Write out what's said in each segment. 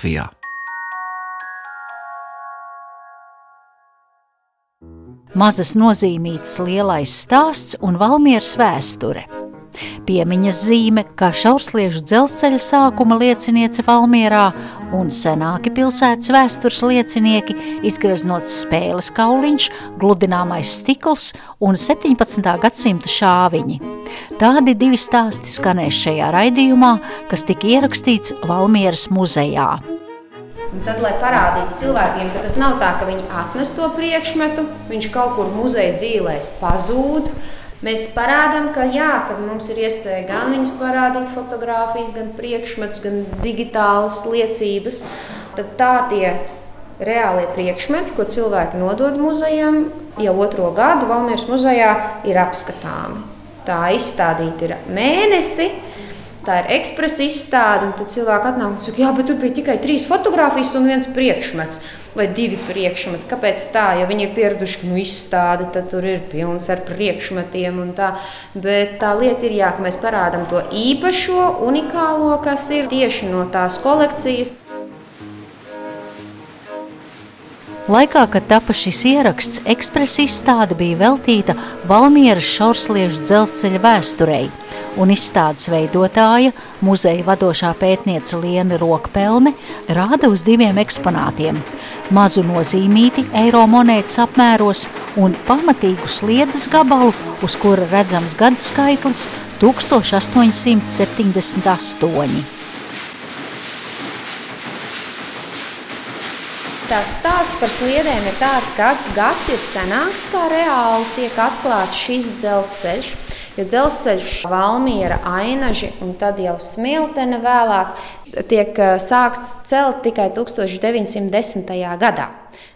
Latvijā. Mazas nozīmītas lielais stāsts un Valmieras vēsture. Piemiņas zīme, kā šaursliežu dzelzceļa sākuma lieciniece Valmierā un senāki pilsētas vēstures liecinieki, izgraznots spēles kauliņš, gludināmais stikls un 17. gadsimta šāviņi. Tādi divi stāsti skanēs šajā raidījumā, kas tika ierakstīts Valmieras muzejā. Un tad, lai parādītu cilvēkiem, ka tas nav tā, ka viņi atnes to priekšmetu, viņš kaut kur muzeja dzīvēs pazūd. Mēs parādām, ka, jā, ka mums ir iespēja gan viņus parādīt, fotografijas, gan priekšmetus, gan digitālas liecības. Tad tā tie reālie priekšmeti, ko cilvēki nodod muzejam, jau otro gadu Valmieras muzejā ir apskatāmi. Tā izstādīta ir mēnesi tā ir ekspresa izstāde, un tad cilvēki atnāk un saka, jā, bet tur bija tikai trīs fotogrāfijas un viens priekšmets. Vai divi priekšmeti. Kāpēc tā? Jo viņi ir pieraduši, ka nu, izstāde tur ir pilns ar priekšmetiem. Tā. Bet tā lieta ir, jā, ka mēs parādām to īpašo, unikālo, kas ir tieši no tās kolekcijas. Laikā, kad tapa šis ieraksts, ekspresa izstāde bija veltīta Valmieras šaursliežu dzelzceļa vēsturei un izstādes veidotāja, muzeja vadošā pētniece Liena Rokpelne rāda uz diviem eksponātiem – mazu nozīmīti eiro monētas apmēros un pamatīgu sliedas gabalu, uz kura redzams gada skaitlis 1878. Tās stāsts par sliedēm ir tāds, ka gads ir senāks, kā reāli tiek atklāts šis dzelzceļš. Jo dzelzceļš, Valmiera, Ainaži un tad jau Smiltene vēlāk tiek eh, sākts celt tikai 1910. gadā.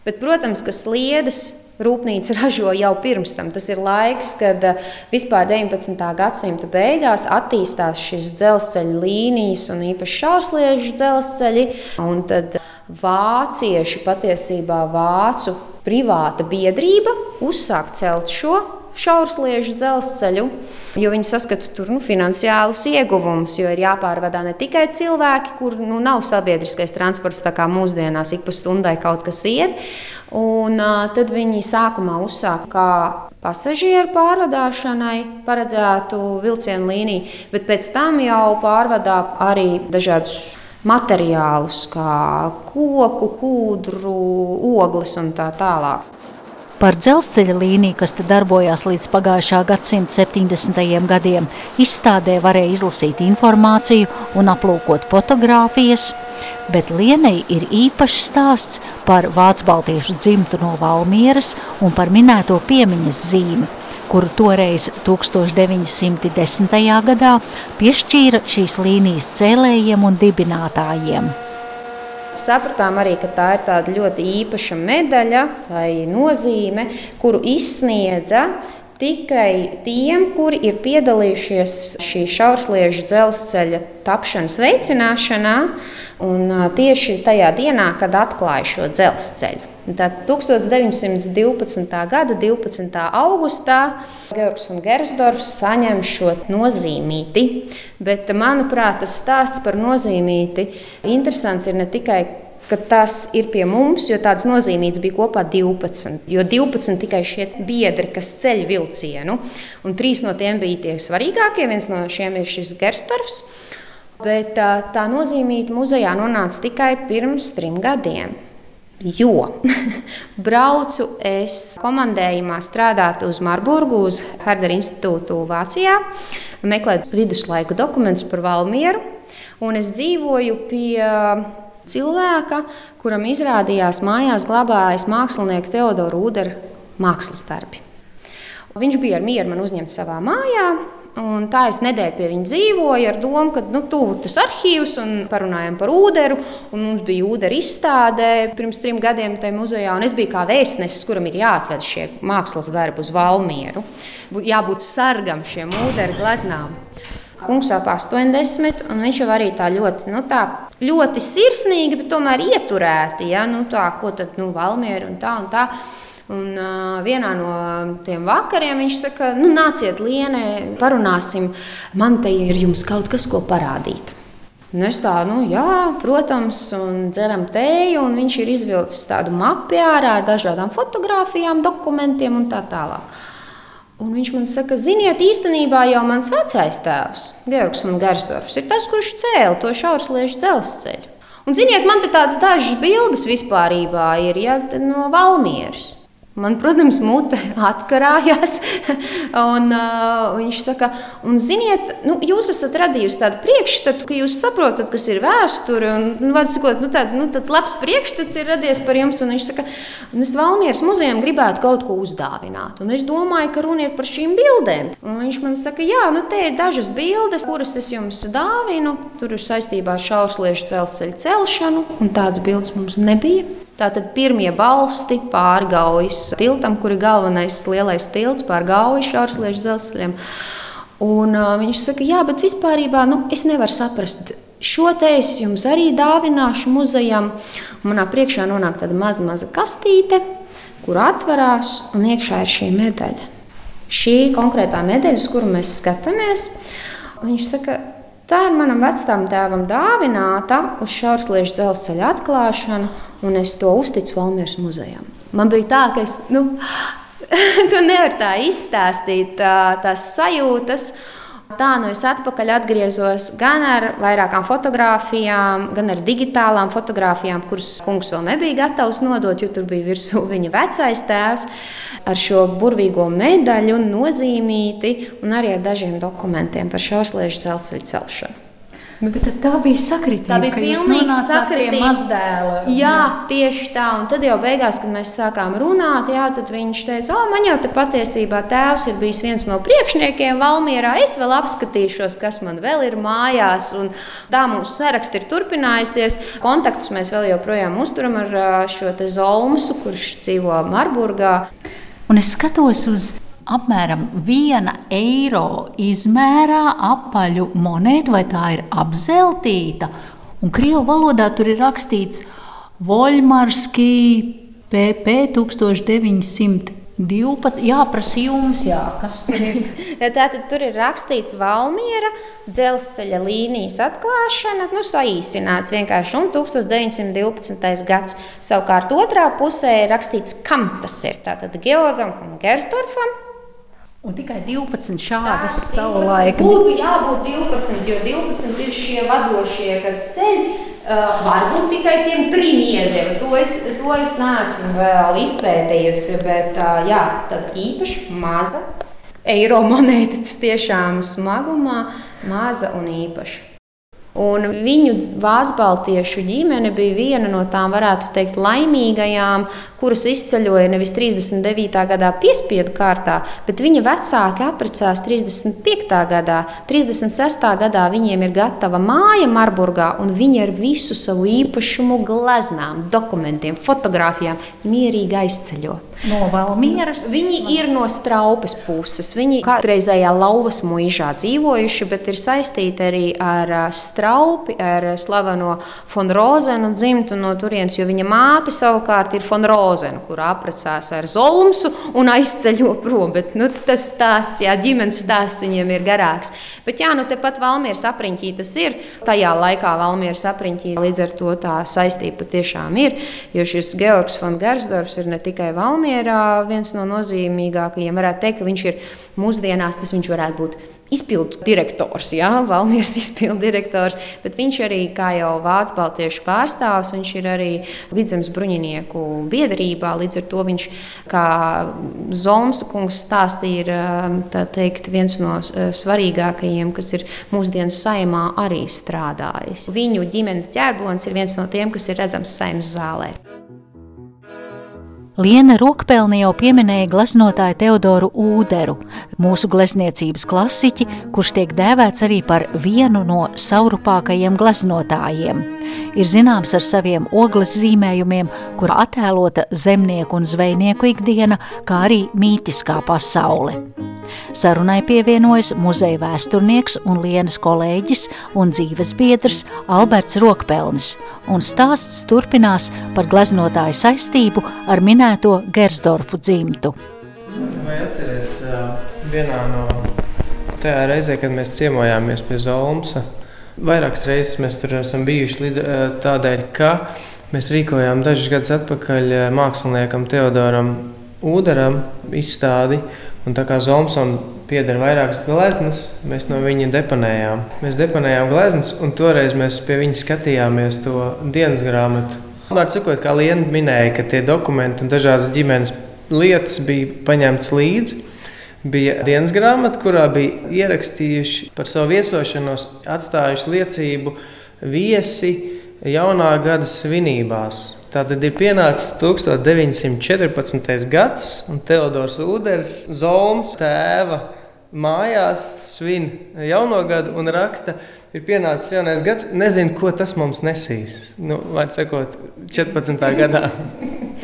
Bet, protams, ka sliedes rūpnīca ražo jau pirms tam. Tas ir laiks, kad eh, vispār 19. gadsimta beigās attīstās šīs dzelzceļa līnijas un īpaši šaursliežu dzelzceļi. Un tad vācieši patiesībā vācu privāta biedrība uzsāk celt šo šaursliežu dzelzceļu, jo viņi saskata tur nu, finansiālus ieguvumus, jo ir jāpārvadā ne tikai cilvēki, kur nu, nav sabiedriskais transports, tā kā mūsdienās ik pa stundai kaut kas iet. Un, uh, tad viņi sākumā uzsāka kā pasažieru pārvadāšanai paredzētu vilcienu līniju, bet pēc tam jau pārvadā arī dažādus materiālus, kā koku, kūdru, ogles un tā tālāk. Par dzelzceļa līniju, kas te darbojās līdz pagājušā gadsimta 70. gadiem, izstādē varēja izlasīt informāciju un aplūkot fotogrāfijas, bet Lienei ir īpašs stāsts par Vācu baltiešu dzimtu no Valmieras un par minēto piemiņas zīmi, kuru toreiz 1910. gadā piešķīra šīs līnijas cēlējiem un dibinātājiem. Sapratām arī, ka tā ir tāda ļoti īpaša medaļa vai nozīme, kuru izsniedza tikai tiem, kuri ir piedalījušies šī šaursliežu dzelzceļa tapšanas veicināšanā un tieši tajā dienā, kad atklāja šo dzelzceļu. Tātad 1912. gada 12. augustā Georgs un Gersdorfs saņem šo nozīmīti. Bet, manuprāt, tas stāsts par nozīmīti interesants ir ne tikai ka tas ir pie mums, jo tāds nozīmīgs bija kopā 12. Jo 12 tikai šie biedri, kas ceļ vilcienu, un trīs no tiem bija tie svarīgākie. Viens no šiem ir šis Gerstorfs. Bet tā, nozīmīta muzejā nonāca tikai pirms trim gadiem. Jo braucu es komandējumā strādāt uz Marburgu, uz Herdera institūtu Vācijā, meklēt viduslaiku dokumentus par Valmieru. Un es dzīvoju pie cilvēka, kuram izrādījās mājās glabājas mākslinieka Teodora Udera mākslas darbi. Viņš bija ar mieru man uzņemt savā mājā, Un tā es nedēļu pie viņa dzīvoju ar domu, ka nu, tuvu tas arhīvs un parunājām par ūderu. Mums bija ūdera izstādē pirms trim gadiem tajā muzejā. Es biju kā vēstnesis, kuram ir jāatved šie mākslas darbi uz Valmieru. Jābūt sargam šiem ūdera gleznām. Kungs ap 80, un viņš jau arī tā ļoti, nu, tā ļoti sirsnīgi, bet tomēr ieturēti. Ja? Nu, tā, ko tad nu, Valmiera un tā un tā. Un, uh, vienā no tiem vakariem viņš saka, nu, nāciet, Lienē, parunāsim. Man te ir jums kaut kas, ko parādīt. Nu, es tā, nu, jā, protams, un dzeram tēju, un viņš ir izvilcis tādu mapi ārā ar dažādām fotografijām, dokumentiem un tā tālāk. Un viņš man saka, ziniet, īstenībā jau mans vecais tēvs, Georgs Garsdorfs, ir tas, kurš cēla to šaursliežu dzelzceļu. Un, ziniet, man te tādas dažas bildes vispārībā ir ja, no Valmieras. Man, protams, mute atkarājās. un, uh, viņš saka, un, ziniet, nu, jūs esat radījusi tādu priekšstatu, ka jūs saprotat, kas ir vēsture. Un, nu, sakot, nu, tād, nu, tāds labs priekšstats ir radies par jums. Un viņš saka, un es Valmieras muzejam gribētu kaut ko uzdāvināt. Un es domāju, ka runa ir par šīm bildēm. Un viņš man saka, jā, nu, te ir dažas bildes, kuras es jums dāvinu. Tur ir saistībā ar šaursliežu dzelzceļa celšanu, un tādas bildes mums nebija. Tātad pirmie balsti pāri Gaujas tiltam, kur ir galvenais lielais tilts pāri Gaujas šaursliežu dzelzceļam. Un, uh, viņš saka, jā, bet vispār nu, es nevaru saprast. Šo te es jums arī dāvināšu muzejam. Manā priekšā nonāk tāda maza, maza kastīte, kur atverās un iekšā ir šī medaļa. Šī konkrētā medaļa, uz kuru mēs skatāmies, viņš saka, Tā ir manam vecām tēvam dāvināta uz šaursliežu dzelzceļa atklāšanu, un es to uzticu Valmieras muzejam. Man bija tā, ka es nu, tu nevari tā izstāstīt tā, tās sajūtas. Tā nu es atpakaļ atgriezos gan ar vairākām fotografijām, gan ar digitālām fotografijām, kuras kungs vēl nebija gatavs nodot, jo tur bija virsū viņa vecais tēvs ar šo burvīgo medaļu, nozīmīti un arī ar dažiem dokumentiem par šausliežu dzelzceļa celšanu. Bet tā bija sakritība. Tā bija pilnīgi sakritība. Jā, tieši tā. Un tad jau beigās, kad mēs sākām runāt, jā, tad viņš teica, o, man jau te patiesībā tēvs ir bijis viens no priekšniekiem Valmierā. Es vēl apskatīšos, kas man vēl ir mājās. Un tā mūsu saraksts ir turpinājusies. Kontaktus mēs vēl joprojām uzturam ar šo Zolmusu, kurš dzīvo Marburgā. Un es skatos uz apmēram viena eiro izmērā apaļu monētu, vai tā ir apzeltīta. Un krievu valodā tur ir rakstīts Voļmarski PP 1900. 12. Jāprasa jums, jā, kas tur ir. Tātad tur ir rakstīts Valmiera dzelzceļa līnijas atklāšana, nu, saīsināts vienkārši un 1912. gads. Savukārt otrā pusē ir rakstīts, kam tas ir. Tātad Georgam un Gersdorfam Un tikai 12 šādas savulaik. Būtu jābūt 12, jo 12 ir šie vadošie, kas ceļ. Uh, varbūt tikai tiem trim iedeva. To es, to es neesmu vēl izpētījusi, bet uh, jā, tad īpaši maza eiro monēta, tiešām smagumā, maza un īpaša. Un viņu vācu baltiešu ģimene bija viena no tām, varētu teikt, laimīgajām, kuras izceļoja nevis 39. gadā piespiedu kārtā, bet viņa vecāki apprecās 35. gadā. 36. gadā viņiem ir gatava māja Marburgā, un viņi ar visu savu īpašumu, gleznām, dokumentiem, fotografijām mierīgi aizceļo. No Valmieras. Viņi ir no straupes puses. Viņi kādreizējā lauvas mūžā dzīvojuši, bet ir saistīti arī ar straupi, ar slaveno Fonrozenu dzimtu no turienes, jo viņa māte savukārt ir Fonrozena, kur apprecās ar Zolmsu un aizceļo prom. Bet, nu, tas stāsts, jā, ģimenes stāsts viņiem ir garāks. Bet jā, nu tepat Valmieras apriņķī tas ir. Tajā laikā Valmieras apriņķī līdz ar to tā saistība patiešām ir, jo šis Georgs von Gersdorfs ir ne tikai Valmieras, Valmierā viens no nozīmīgākajiem. Varētu teikt, ka viņš ir mūsdienās, tas viņš varētu būt izpildu direktors, jā, Valmieras izpildu direktors, bet viņš arī, kā jau Vācu baltiešu pārstāvs, viņš ir arī vidzemes bruņinieku biedrībā, līdz ar to viņš, kā Zomsa kungs stāstīja, ir teikt, viens no svarīgākajiem, kas ir mūsdienas saimā arī strādājis. Viņu ģimenes ķērbons ir viens no tiem, kas ir redzams saimas zālē. Liena Rokpelni jau pieminēja gleznotāju Teodoru Ūderu, mūsu glezniecības klasiķi, kurš tiek dēvēts arī par vienu no saurupākajiem gleznotājiem ir zināms ar saviem ogles zīmējumiem, kur attēlota zemnieku un zvejnieku ikdiena, kā arī mītiskā pasaule. Sarunai pievienojas muzeja vēsturnieks un Lienas kolēģis un dzīves biedrs Alberts Rokpelnis, un stāsts turpinās par gleznotāju saistību ar minēto Gersdorfu dzimtu. Vai atceries vienā no tajā reizē, kad mēs ciemojāmies pie Zolmsa, Vairākas reizes mēs tur esam bijuši līdz tādēļ, ka mēs rīkojām dažus gadus atpakaļ māksliniekam Teodoram Uderam izstādi. Un tā kā Zomsam pieder vairākas gleznas, mēs no viņa deponējām. Mēs deponējām gleznas, un toreiz mēs pie viņa skatījāmies to dienas grāmatu. Vārds sakot, kā Liena minēja, ka tie dokumenti un dažādas ģimenes lietas bija paņemtas līdzi. Bija dienas grāmata, kurā bija ierakstījuši par savu viesošanos, atstājuši liecību viesi jaunā gada svinībās. Tātad ir pienācis 1914. gads, un Teodors Uders, Zolms, tēva mājās svin jauno gadu un raksta, ir pienācis jaunais gads. Nezinu, ko tas mums nesīs. Nu, vai sakot, 14. gadā.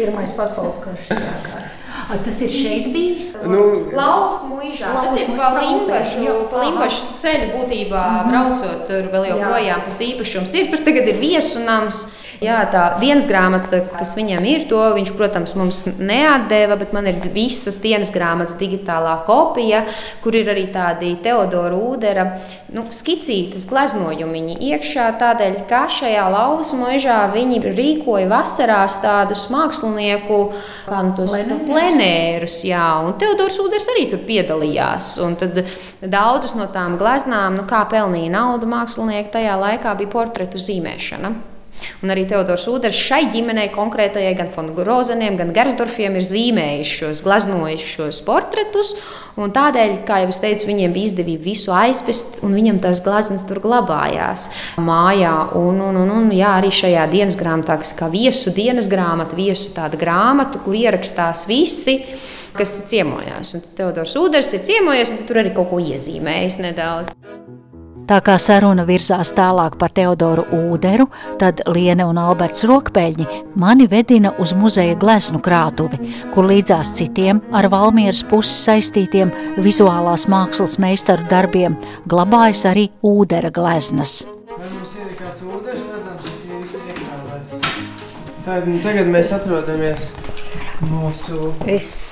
Pirmais pasaules karš sākās. A, tas ir šeit bijis. Nu, Laus mūžā. Tas ir pa Limbašu, pa Limbašu ceļu būtībā mm -hmm. braucot tur vēl joprojām tas īpašums ir. Tur tagad ir viesunams. Jā, tā dienas grāmata, kas viņam ir, to viņš, protams, mums neatdeva, bet man ir visas dienas grāmatas digitālā kopija, kur ir arī tādi Teodora Ūdera nu, skicītas gleznojumi iekšā. Tādēļ, ka šajā lausu mūžā viņi rīkoja vasarās tādus mākslinieku, kā nu plenērus, jā, un Teodors Uders arī tur piedalījās. Daudzas no tām gleznām, nu, kā pelnīja naudu mākslinieki tajā laikā, bija portretu zīmēšana. Un arī Teodors Uders šai ģimenei, konkrētajai, gan Fongrozeniem, gan Gersdorfiem, ir zīmējis šos, glaznojis šos portretus. Tādēļ, kā jau es teicu, viņiem bija izdevība visu aizvest, un viņam tās glazmas tur glabājās mājā. Un, un, un, un jā, arī šajā dienas grāmatā, kas kā viesu dienas grāmata, viesu tāda grāmata, kur ierakstās visi kas ciemojās. Un Teodors Uders ir ciemojies, un tur arī kaut ko iezīmējis nedaudz. Tā kā saruna virzās tālāk par Teodoru Ūderu, tad Liene un Alberts Rokpeļņi mani vedina uz muzeja gleznu krātuvi, kur līdzās citiem ar Valmieras pusi saistītiem vizuālās mākslas meistaru darbiem glabājas arī ūdera gleznas. Tagad mēs atrodamies mūsu. Es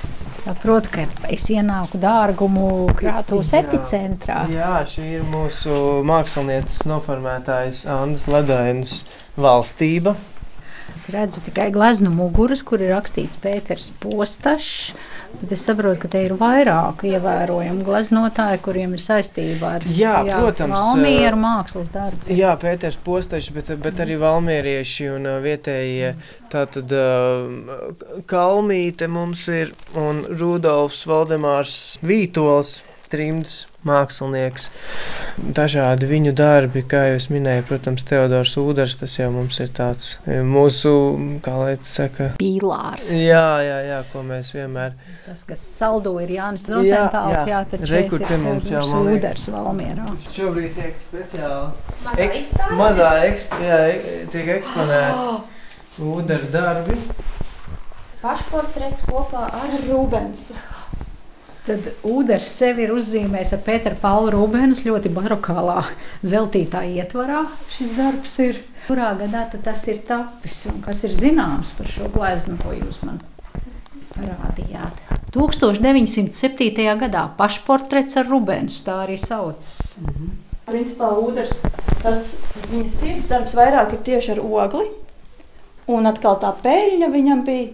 saprotu, ka es ienāku dārgumu krātuves epicentrā. Jā, šī ir mūsu mākslinieces noformētājs Andris Ledainis valstība. Es redzu tikai gleznu muguras, kur ir rakstīts Pēters Postašs. Tad es saprotu, ka te ir vairāk ievērojamu gleznotāju, kuriem ir saistība ar jā, jā, protams, Valmieru mākslas darbu. Jā, Pēters Postašs, bet, bet arī valmierieši un vietējie. Tātad Kalmīte mums ir un Rudolfs Valdemārs Vītols trimds mākslinieks. Dažādi viņu darbi, kā jau es minēju, protams, Teodors Udars, tas jau mums ir tāds e, mūsu, kā lai saka, pīlārs. Jā, jā, jā, ko mēs vienmēr. Tas, kas saldo ir Jānis Rozentāls, jā, jā taču Rekur, te mums jau Udars Valmierā. Šobrīd tiek speciāli. Mazā ek, mazā eksp, jā, tiek eksponēti oh. Udara darbi. Pašportrets kopā ar Rubensu. Tad Uders sevi ir uzzīmējis ar Pēteru Paulu Rūbēnu ļoti barokālā zeltītā ietvarā. Šis darbs ir. Kurā gadā tas ir tapis un kas ir zināms par šo gleznu, ko jūs man parādījāt? 1907. gadā pašportrets ar Rubens, tā arī saucas. -hmm. Principā Uders, tas viņa sirds darbs vairāk ir tieši ar ogli. Un atkal tā peļņa viņam bija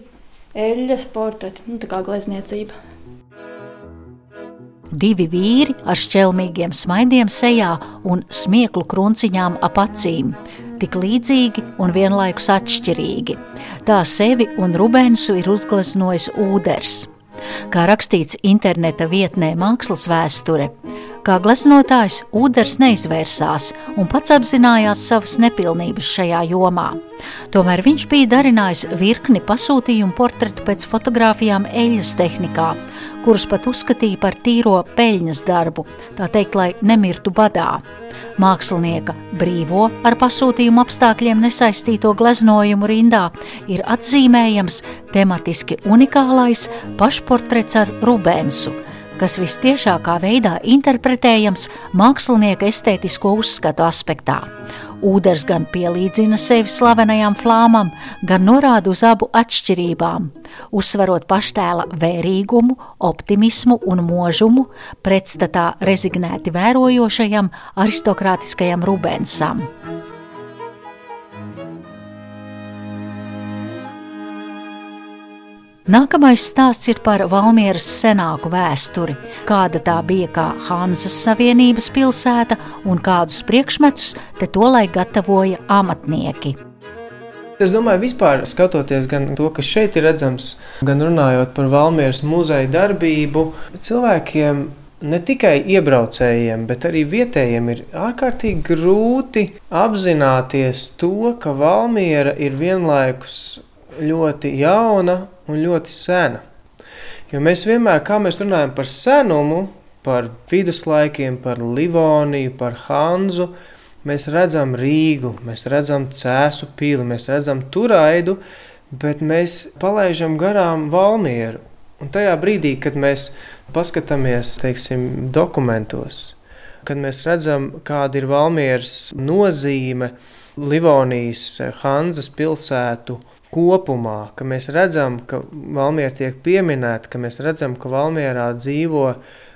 eļļas portreti, nu tā kā glezniecība. Divi vīri ar šķelmīgiem smaidiem sejā un smieklu krunciņām ap acīm, tik līdzīgi un vienlaikus atšķirīgi. Tā sevi un Rubensu ir uzgleznojis ūdens. Kā rakstīts interneta vietnē Mākslas vēsture, Kā gleznotājs Uders neizvērsās un pats apzinājās savas nepilnības šajā jomā. Tomēr viņš bija darinājis virkni pasūtījumu portretu pēc fotografijām eļļas tehnikā, kurus pat uzskatīja par tīro peļņas darbu, tā teikt, lai nemirtu badā. Mākslinieka brīvo ar pasūtījumu apstākļiem nesaistīto gleznojumu rindā ir atzīmējams tematiski unikālais pašportrets ar Rubensu – kas vistiešākā veidā interpretējams mākslinieka estētisko uzskatu aspektā. Ūdens gan pielīdzina sevi slavenajām flāmām, gan norāda uz abu atšķirībām, uzsverot paštēla vērīgumu, optimismu un mūžumu pretstatā rezignēti vērojošajam aristokrātiskajam Rubensam. Nākamais stāsts ir par Valmieras senāku vēsturi, kāda tā bija kā Hanzas Savienības pilsēta un kādus priekšmetus te tolaik gatavoja amatnieki. Es domāju, vispār skatoties gan to, kas šeit ir redzams, gan runājot par Valmieras muzeja darbību, cilvēkiem ne tikai iebraucējiem, bet arī vietējiem ir ārkārtīgi grūti apzināties to, ka Valmiera ir vienlaikus ļoti jauna un ļoti sena. Jo mēs vienmēr, kā mēs runājam par senumu, par viduslaikiem, par Livoniju, par Hanzu, mēs redzam Rīgu, mēs redzam Cēsu pili, mēs redzam Turaidu, bet mēs palaidām garām Valmieru. Un tajā brīdī, kad mēs paskatāmies teiksim, dokumentos, kad mēs redzam, kāda ir Valmieras nozīme Livonijas, Hanzas pilsētu kopumā, ka mēs redzam, ka Valmiera tiek pieminēta, ka mēs redzam, ka Valmierā dzīvo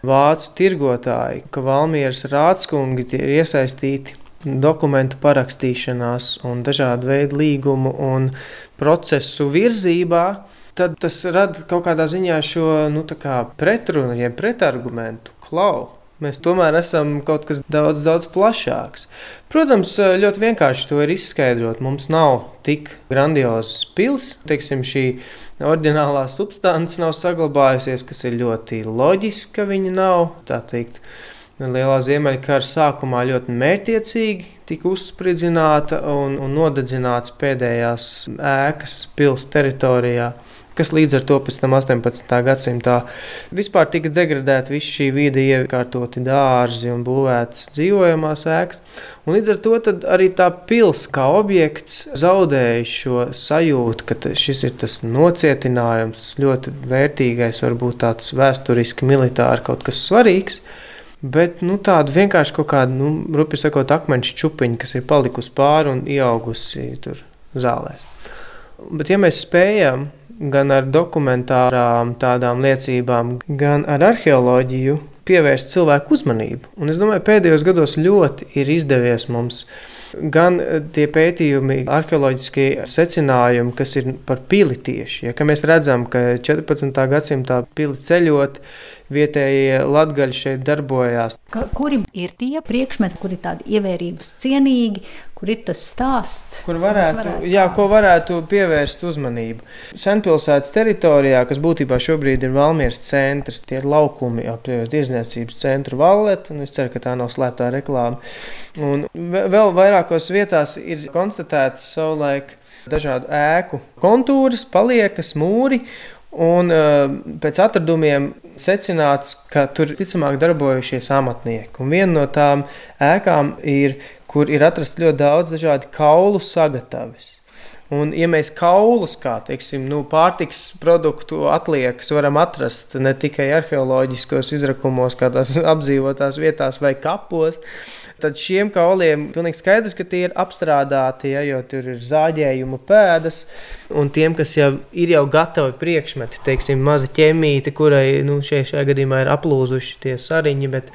vācu tirgotāji, ka Valmieras rādskungi ir iesaistīti dokumentu parakstīšanās un dažādu veidu līgumu un procesu virzībā, tad tas rada kaut kādā ziņā šo nu, pretrunu, jeb pretargumentu. Klau, Mēs tomēr esam kaut kas daudz, daudz plašāks. Protams, ļoti vienkārši to ir izskaidrot. Mums nav tik grandiozas pilsētas, teiksim, šī oriģinālā substance nav saglabājusies, kas ir ļoti loģiski, ka viņa nav. Tā teikt, Lielā ziemeļkara sākumā ļoti mērķiecīgi tika uzspridzināta un, un nodedzināts pēdējās ēkas pilsētas teritorijā kas līdz ar to pēc tam 18. gadsimtā vispār tika degradēta visa šī vide, iekārtoti dārzi un būvētas dzīvojamās ēkas. Un līdz ar to arī tā pilsēta kā objekts zaudēja šo sajūtu, ka šis ir tas nocietinājums, ļoti vērtīgais, varbūt tāds vēsturiski, militāri kaut kas svarīgs. Bet nu, tāda vienkārši kaut kāda, nu, rupi sakot, akmeņa čupiņa, kas ir palikusi pāri un ieaugusi tur zālēs. Bet, ja mēs spējam gan ar dokumentārām tādām liecībām, gan ar arheoloģiju pievērst cilvēku uzmanību. Un es domāju, pēdējos gados ļoti ir izdevies mums gan tie pētījumi, arheoloģiskie secinājumi, kas ir par pili tieši. Ja, mēs redzam, ka 14. gadsimtā pili ceļot, vietējie latgaļi šeit darbojās. Ka, kuri ir tie priekšmeti, kuri ir tādi ievērības cienīgi, kur ir tas stāsts? Kur varētu, varētu, jā, ko varētu pievērst uzmanību. Senpilsētas teritorijā, kas būtībā šobrīd ir Valmieras centrs, tie ir laukumi ap tirzniecības centru Valletu, un es ceru, ka tā nav slēptā reklāma. Un vēl vairākos vietās ir konstatēts savulaik dažādu ēku kontūras, paliekas, mūri, Un uh, pēc atradumiem secināts, ka tur ticamāk darbojušies amatnieki. Un viena no tām ēkām ir, kur ir atrasts ļoti daudz dažādu kaulu sagatavis. Un, ja mēs kaulus, kā teiksim, nu, pārtiks produktu atliekas, varam atrast ne tikai arheoloģiskos izrakumos, kādās apdzīvotās vietās vai kapos, tad šiem kauliem pilnīgi skaidrs, ka tie ir apstrādāti, ja, jo tur ir zāģējuma pēdas. Un tiem, kas jau ir jau gatavi priekšmeti, teiksim, maza ķemīte, kurai nu, šie, šajā gadījumā ir aplūzuši tie sariņi, bet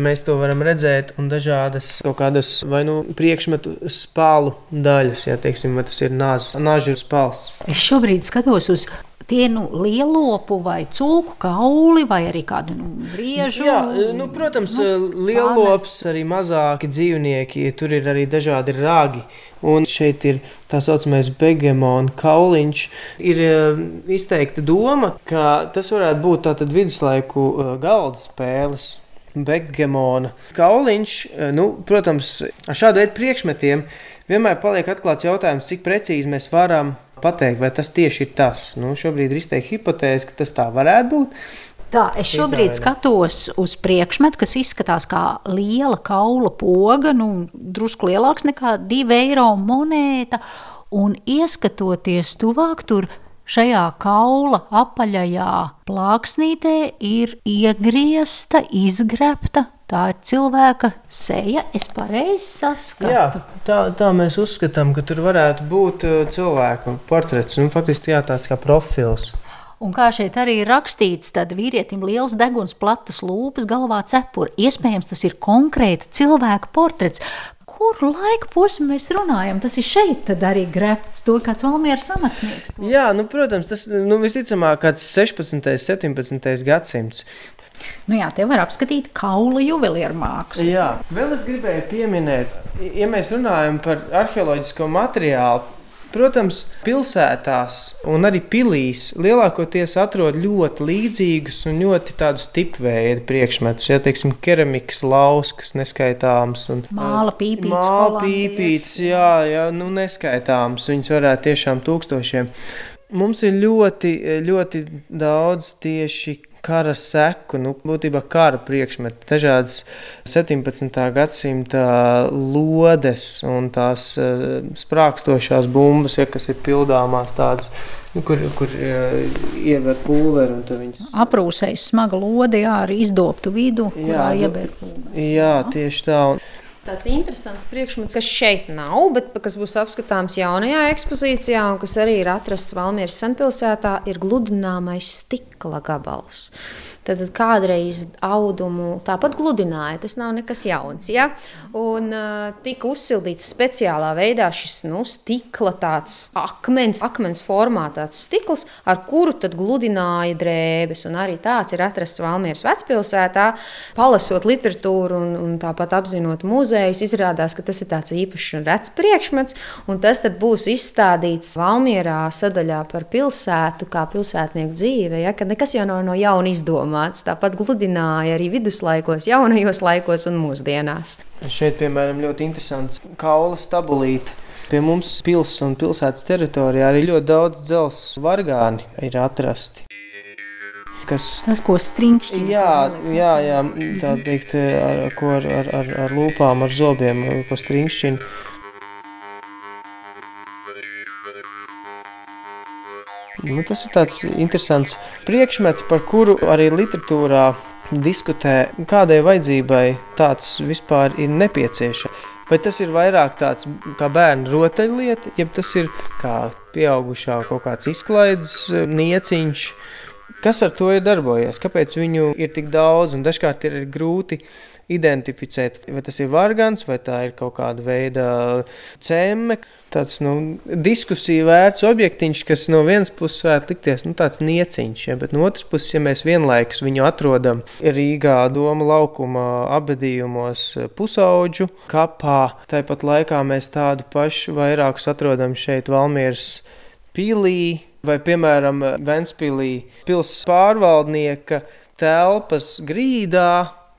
mēs to varam redzēt, un dažādas kaut kādas vai nu priekšmetu spālu daļas, ja teiksim, tas ir nāžu spāls. Es šobrīd skatos uz tie nu, lielopu vai cūku kauli vai arī kādu nu, briežu. Jā, nu, protams, nu, lielops, arī mazāki dzīvnieki, tur ir arī dažādi ragi. Un šeit ir tā saucamais begemona kauliņš. Ir uh, izteikta doma, ka tas varētu būt tātad viduslaiku uh, galda spēles. Begemona kauliņš, nu, protams, ar šādu veidu priekšmetiem vienmēr paliek atklāts jautājums, cik precīzi mēs varam pateikt, vai tas tieši ir tas. Nu, šobrīd ir izteikta hipotēze, ka tas tā varētu būt. Tā, es šobrīd skatos uz priekšmetu, kas izskatās kā liela kaula poga, nu, drusku lielāks nekā divu eiro monēta. Un ieskatoties tuvāk, tur šajā kaula apaļajā plāksnītē ir iegriezta, izgrebta. Tā ir cilvēka seja. Es pareizi saskatu. Jā, tā, tā mēs uzskatām, ka tur varētu būt uh, cilvēka portrets. Nu, faktiski jā, tāds kā profils. Un kā šeit arī ir rakstīts, tad vīrietim liels deguns, platas lūpas, galvā cepura. Iespējams, tas ir konkrēti cilvēka portrets kuru laika posmu mēs runājam? Tas ir šeit arī grēbts, to kāds valmieras amatnieks. To. Jā, nu, protams, tas nu, visticamāk kāds 16. un 17. gadsimts. Nu jā, te var apskatīt kaula juvelieru mākslu. Jā, vēl es gribēju pieminēt, ja mēs runājam par arheoloģisko materiālu, Protams, pilsētās un arī pilīs lielākoties atrod ļoti līdzīgus un ļoti tādus tipveidu priekšmetus. Ja teiksim, keramikas lauskas neskaitāms un māla pīpītes. Māla pīpītes, jā, jā, nu neskaitāms. Viņas varētu tiešām tūkstošiem. Mums ir ļoti, ļoti daudz tieši kara seku, nu, būtībā kara priekšmeti, dažādas 17. gadsimta lodes un tās uh, sprākstošās bumbas, ja, kas ir pildāmās tādas. Nu, kur kur uh, iever pulveri. Viņas... Aprūsējis smaga lode jā, ar izdobtu vidu, kurā jā, iever pulveri. Jā, tieši tā. Un tāds interesants priekšmets, kas šeit nav, bet kas būs apskatāms jaunajā ekspozīcijā, un kas arī ir atrasts Valmieras senpilsētā, ir gludināmais stikla gabals. Tad kādreiz audumu tāpat gludināja. Tas nav nekas jauns. Ja? Un uh, tika uzsildīts speciālā veidā šis nu, stikla akmens, akmens formā tāds stikls, ar kuru gludināja drēbes. Un arī tāds ir atrasts Valmieras vecpilsētā. Palasot literatūru un, un tāpat apzinot muzejus, izrādās, ka tas ir tāds īpašs un rets priekšmets. Un tas būs izstādīts Valmierā sadaļā par pilsētu, kā pilsētnieku dzīve, ja? nekas jau nav no jauna izdomāts domāts. Tāpat gludināja arī viduslaikos, jaunajos laikos un mūsdienās. Šeit, piemēram, ļoti interesants kaula stabulīte. Pie mums pilsētas un pilsētas teritorijā arī ļoti daudz dzelzceļa vargāni ir atrasti. Kas, Tas, ko strīkšķina. Jā, jā, jā, tā teikt, ar, ar, ar, ar, ar lūpām, ar zobiem, ko strīkšķina. Nu, tas ir tāds interesants priekšmets, par kuru arī literatūrā diskutē, kādai vajadzībai tāds vispār ir nepieciešams. Vai tas ir vairāk tāds kā bērnu rotaļlieta, jeb tas ir kā pieaugušā kaut kāds izklaides nieciņš, kas ar to ir darbojies, kāpēc viņu ir tik daudz un dažkārt ir grūti identificēt, vai tas ir vargans, vai tā ir kaut kāda veida cēme. Tāds nu, diskusiju vērts objektiņš, kas no vienas puses varētu likties nu, tāds nieciņš, ja, bet no otras puses, ja mēs vienlaikus viņu atrodam Rīgā, Doma laukuma apbedījumos, pusauģu kapā, tāpat laikā mēs tādu pašu vairākus atrodam šeit Valmieras pilī vai, piemēram, Ventspīlī pilsētas pārvaldnieka telpas grīdā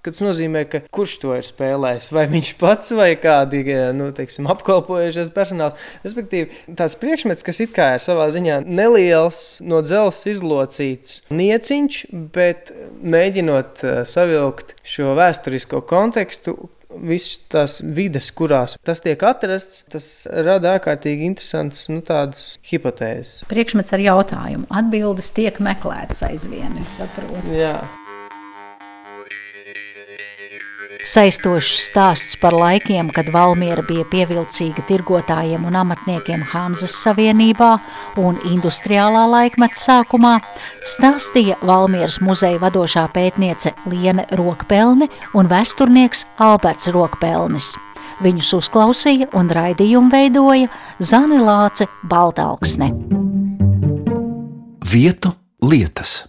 Tas nozīmē, ka kurš to ir spēlējis? Vai viņš pats vai kādi nu, teiksim, apkalpojušies personāls. Respektīvi, tāds priekšmets, kas it kā ir savā ziņā neliels, no dzelzceļa izlocīts nieciņš, bet mēģinot uh, savilkt šo vēsturisko kontekstu, visas tās vides, kurās tas tiek atrasts, tas rada ārkārtīgi interesants nu, hipotēzes. Priekšmets ar jautājumu. Atbildes tiek meklētas aizvien, es saprotu. Jā. Saistošs stāsts par laikiem, kad Valmiera bija pievilcīga tirgotājiem un amatniekiem Hanzas Savienībā un industriālā laikmeta sākumā, stāstīja Valmieras muzeja vadošā pētniece Liene Rokpelne un vēsturnieks Alberts Rokpelnis. Viņus uzklausīja un raidījumu veidoja Zani Lāce Baltalksne. Vietu lietas.